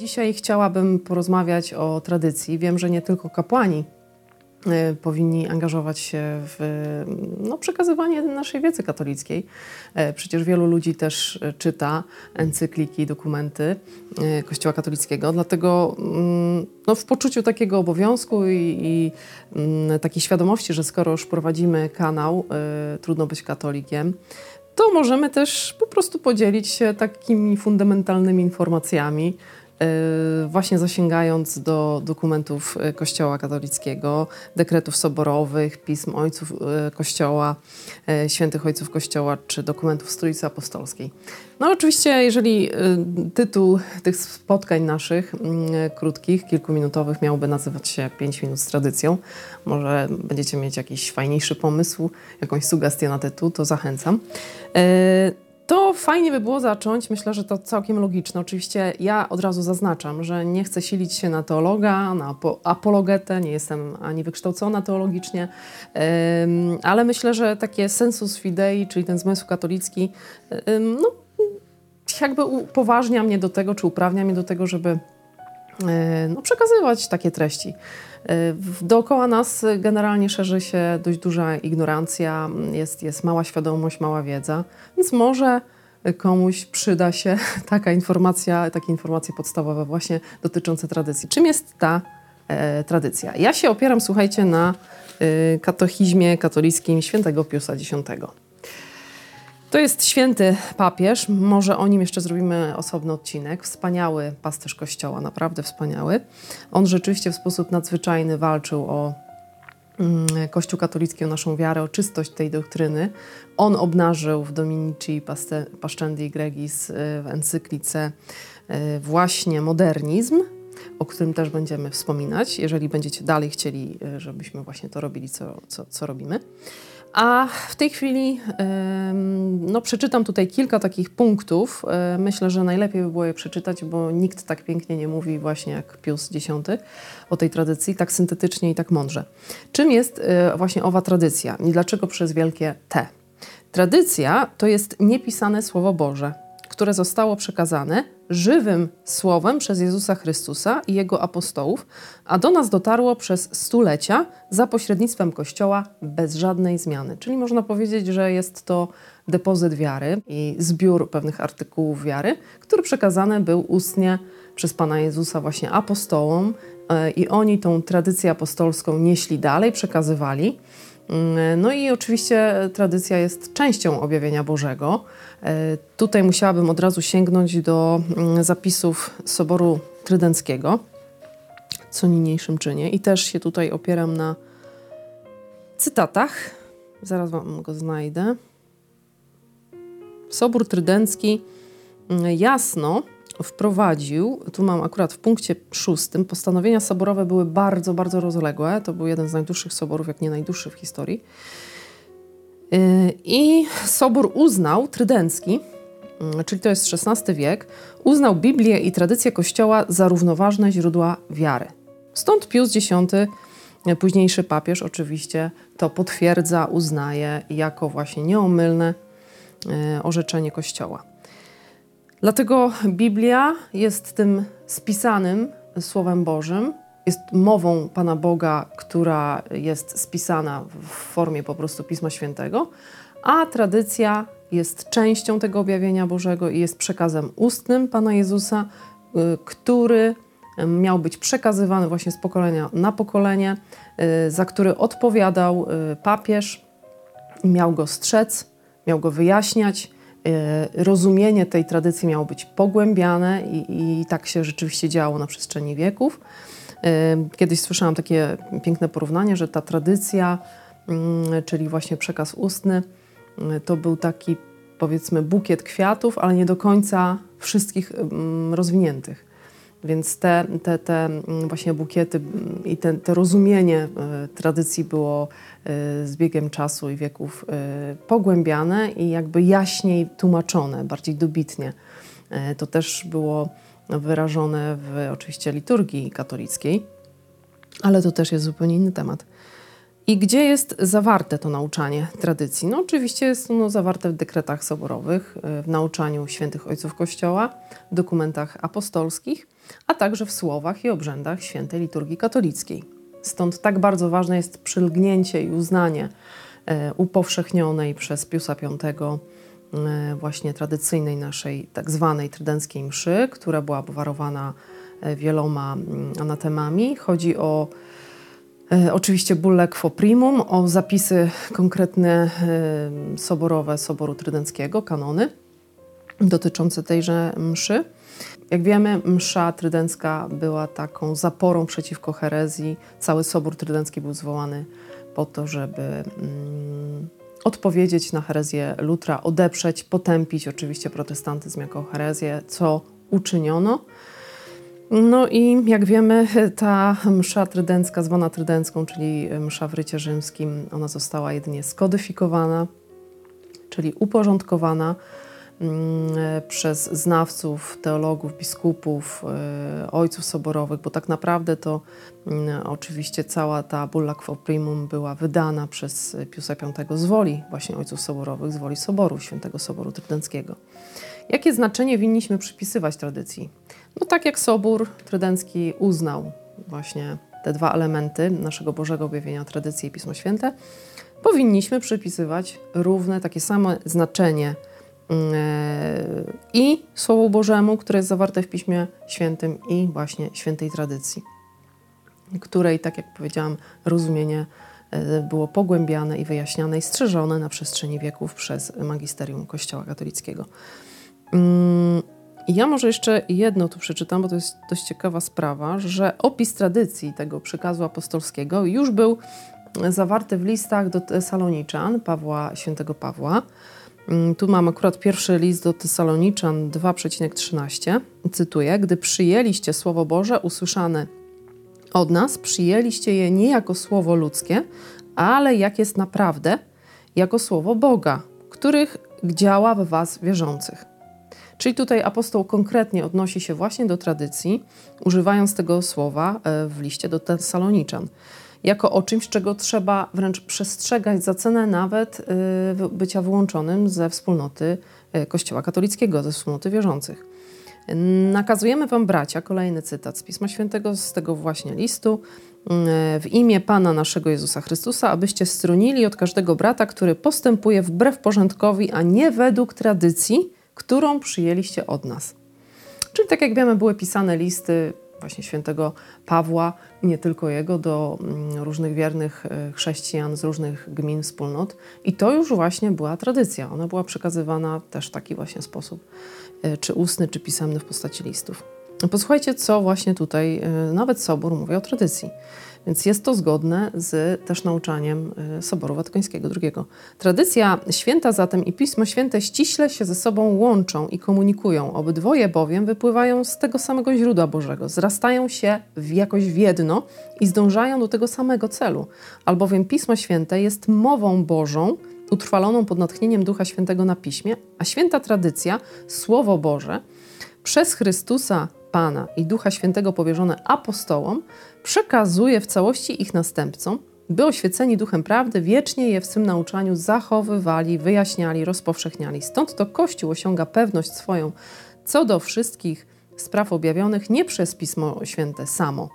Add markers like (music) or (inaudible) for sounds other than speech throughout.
Dzisiaj chciałabym porozmawiać o tradycji. Wiem, że nie tylko kapłani e, powinni angażować się w no, przekazywanie naszej wiedzy katolickiej. E, przecież wielu ludzi też czyta encykliki, dokumenty Kościoła katolickiego, dlatego mm, no, w poczuciu takiego obowiązku i, i mm, takiej świadomości, że skoro już prowadzimy kanał Trudno być katolikiem, to możemy też po prostu podzielić się takimi fundamentalnymi informacjami, właśnie zasięgając do dokumentów e, Kościoła katolickiego, dekretów soborowych, pism ojców e, Kościoła, świętych ojców Kościoła czy dokumentów Stolicy Apostolskiej. No oczywiście, jeżeli tytuł tych spotkań naszych, krótkich, kilkuminutowych, miałby nazywać się 5 minut z tradycją, może będziecie mieć jakiś fajniejszy pomysł, jakąś sugestię na tytuł, to zachęcam. To fajnie by było zacząć. Myślę, że to całkiem logiczne. Oczywiście ja od razu zaznaczam, że nie chcę silić się na teologa, na apologetę, nie jestem ani wykształcona teologicznie, ale myślę, że takie sensus fidei, czyli ten zmysł katolicki, no, jakby upoważnia mnie do tego, czy uprawnia mnie do tego, żeby no, przekazywać takie treści. E, dookoła nas generalnie szerzy się dość duża ignorancja, jest, jest mała świadomość, mała wiedza, więc może komuś przyda się (laughs) taka informacja, takie informacje podstawowe właśnie dotyczące tradycji. Czym jest ta e, tradycja? Ja się opieram, słuchajcie, na e, katechizmie katolickim świętego Piusa X. To jest święty papież, może o nim jeszcze zrobimy osobny odcinek. Wspaniały pasterz kościoła, naprawdę wspaniały. On rzeczywiście w sposób nadzwyczajny walczył o mm, Kościół katolicki, o naszą wiarę, o czystość tej doktryny. On obnażył w Dominici Pascendi Gregis y, w encyklice y, właśnie modernizm, o którym też będziemy wspominać, jeżeli będziecie dalej chcieli, y, żebyśmy właśnie to robili, co, co, co robimy. A w tej chwili no, przeczytam tutaj kilka takich punktów. E, myślę, że najlepiej by było je przeczytać, bo nikt tak pięknie nie mówi właśnie jak Pius X o tej tradycji, tak syntetycznie i tak mądrze. Czym jest e, właśnie owa tradycja i dlaczego przez wielkie T? Tradycja to jest niepisane Słowo Boże, które zostało przekazane żywym słowem przez Jezusa Chrystusa i jego apostołów, a do nas dotarło przez stulecia za pośrednictwem Kościoła bez żadnej zmiany. Czyli można powiedzieć, że jest to depozyt wiary i zbiór pewnych artykułów wiary, który przekazany był ustnie przez Pana Jezusa właśnie apostołom e, i oni tą tradycję apostolską nieśli dalej, przekazywali. No i oczywiście tradycja jest częścią objawienia Bożego. E, tutaj musiałabym od razu sięgnąć do mm, zapisów Soboru Trydenckiego, co niniejszym czynię. I też się tutaj opieram na cytatach. Zaraz Wam go znajdę. Sobór Trydencki mm, jasno wprowadził, tu mam akurat w punkcie szóstym, postanowienia soborowe były bardzo, bardzo rozległe. To był jeden z najdłuższych soborów, jak nie najdłuższy w historii. Y, I sobór uznał, trydencki, y, czyli to jest XVI wiek, uznał Biblię i tradycję Kościoła za równoważne źródła wiary. Stąd Pius X, y, późniejszy papież, oczywiście to potwierdza, uznaje jako właśnie nieomylne orzeczenie Kościoła. Dlatego Biblia jest tym spisanym Słowem Bożym, jest mową Pana Boga, która jest spisana w formie po prostu Pisma Świętego, a tradycja jest częścią tego objawienia Bożego i jest przekazem ustnym Pana Jezusa, y, który miał być przekazywany właśnie z pokolenia na pokolenie, y, za który odpowiadał y, papież, miał go strzec, miał go wyjaśniać Y, rozumienie tej tradycji miało być pogłębiane i, i, tak się rzeczywiście działo na przestrzeni wieków. Y, kiedyś słyszałam takie piękne porównanie, że ta tradycja, mm, czyli właśnie przekaz ustny, y, to był taki powiedzmy bukiet kwiatów, ale nie do końca wszystkich mm, rozwiniętych. Więc te, te, te mm, właśnie bukiety mm, i te, te rozumienie e, tradycji było e, z biegiem czasu i wieków e, pogłębiane i jakby jaśniej tłumaczone, bardziej dobitnie. To też było wyrażone w oczywiście liturgii katolickiej, ale to też jest zupełnie inny temat. I gdzie jest zawarte to nauczanie tradycji? No oczywiście jest ono zawarte w dekretach soborowych, w nauczaniu świętych ojców Kościoła, dokumentach apostolskich, a także w słowach i obrzędach świętej liturgii katolickiej. Stąd tak bardzo ważne jest przylgnięcie i uznanie e, upowszechnionej przez Piusa V e, właśnie tradycyjnej naszej tak zwanej trydenckiej mszy, która była obwarowana e, wieloma mm, anatemami. Chodzi o oczywiście bulle quo primum, o zapisy konkretne soborowe Soboru Trydenckiego, kanony dotyczące tejże mszy. Jak wiemy, msza trydencka była taką zaporą przeciwko herezji. Cały Sobór Trydencki był zwołany po to, żeby mm, odpowiedzieć na herezję Lutra, odeprzeć, potępić oczywiście protestantyzm jako herezję, co uczyniono. No i jak wiemy, ta msza trydencka, zwana trydencką, czyli msza w rycie rzymskim, ona została jedynie skodyfikowana, czyli uporządkowana przez znawców, teologów, biskupów, e, ojców soborowych, bo tak naprawdę to mm, oczywiście cała ta bulla quo primum była wydana przez Piusa V z woli właśnie ojców soborowych, z woli Soboru, Świętego Soboru Trydenckiego. Jakie znaczenie winniśmy przypisywać tradycji? No tak jak Sobór Trydencki uznał właśnie te dwa elementy naszego Bożego objawienia, tradycję i Pismo Święte, powinniśmy przypisywać równe, takie samo znaczenie E, i Słowu Bożemu, które jest zawarte w Piśmie Świętym i właśnie świętej tradycji, której, tak jak powiedziałam, rozumienie e, było pogłębiane i wyjaśniane i strzeżone na przestrzeni wieków przez magisterium Kościoła katolickiego. Mm, ja może jeszcze jedno tu przeczytam, bo to jest dość ciekawa sprawa, że opis tradycji tego przekazu apostolskiego już był zawarty w listach do Saloniczan Pawła, świętego Pawła. Mm, tu mam akurat pierwszy list do Tesaloniczan 2,13. Cytuję: Gdy przyjęliście Słowo Boże usłyszane od nas, przyjęliście je nie jako słowo ludzkie, ale jak jest naprawdę, jako słowo Boga, których działa w Was wierzących. Czyli tutaj apostoł konkretnie odnosi się właśnie do tradycji, używając tego słowa e, w liście do Tesaloniczan jako o czymś, czego trzeba wręcz przestrzegać za cenę nawet y, bycia wyłączonym ze wspólnoty y, Kościoła katolickiego, ze wspólnoty wierzących. Nakazujemy Wam, bracia, kolejny cytat z Pisma Świętego, z tego właśnie listu, y, w imię Pana naszego Jezusa Chrystusa, abyście stronili od każdego brata, który postępuje wbrew porządkowi, a nie według tradycji, którą przyjęliście od nas. Czyli tak jak wiemy, były pisane listy właśnie świętego Pawła, nie tylko jego, do mm, różnych wiernych e, chrześcijan z różnych gmin, wspólnot. I to już właśnie była tradycja. Ona była przekazywana też w taki właśnie sposób, e, czy ustny, czy pisemny w postaci listów. Posłuchajcie, co właśnie tutaj e, nawet Sobór mówi o tradycji. Więc jest to zgodne z też nauczaniem y, Soboru Watykańskiego II. Tradycja święta zatem i Pismo Święte ściśle się ze sobą łączą i komunikują. Obydwoje bowiem wypływają z tego samego źródła Bożego, zrastają się w jakoś w jedno i zdążają do tego samego celu. Albowiem Pismo Święte jest mową Bożą, utrwaloną pod natchnieniem Ducha Świętego na Piśmie, a święta tradycja, Słowo Boże, przez Chrystusa Pana i Ducha Świętego powierzone apostołom, przekazuje w całości ich następcom, by oświeceni duchem prawdy wiecznie je w swym nauczaniu zachowywali, wyjaśniali, rozpowszechniali. Stąd to Kościół osiąga pewność swoją co do wszystkich spraw objawionych nie przez Pismo Święte samo,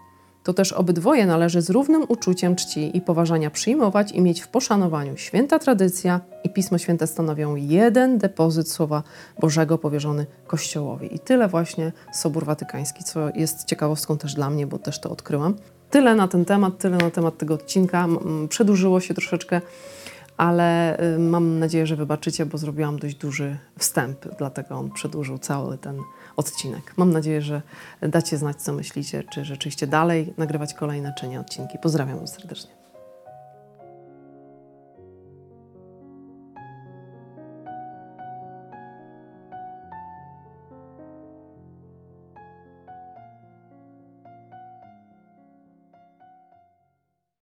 to też obydwoje należy z równym uczuciem czci i poważania przyjmować i mieć w poszanowaniu. Święta tradycja i Pismo Święte stanowią jeden depozyt Słowa Bożego powierzony Kościołowi. I tyle właśnie Sobór Watykański, co jest ciekawostką też dla mnie, bo też to odkryłam. Tyle na ten temat, tyle na temat tego odcinka. Przedłużyło się troszeczkę ale y, mam nadzieję, że wybaczycie, bo zrobiłam dość duży wstęp, dlatego on przedłużył cały ten odcinek. Mam nadzieję, że dacie znać, co myślicie, czy rzeczywiście dalej nagrywać kolejne, czy nie odcinki. Pozdrawiam serdecznie.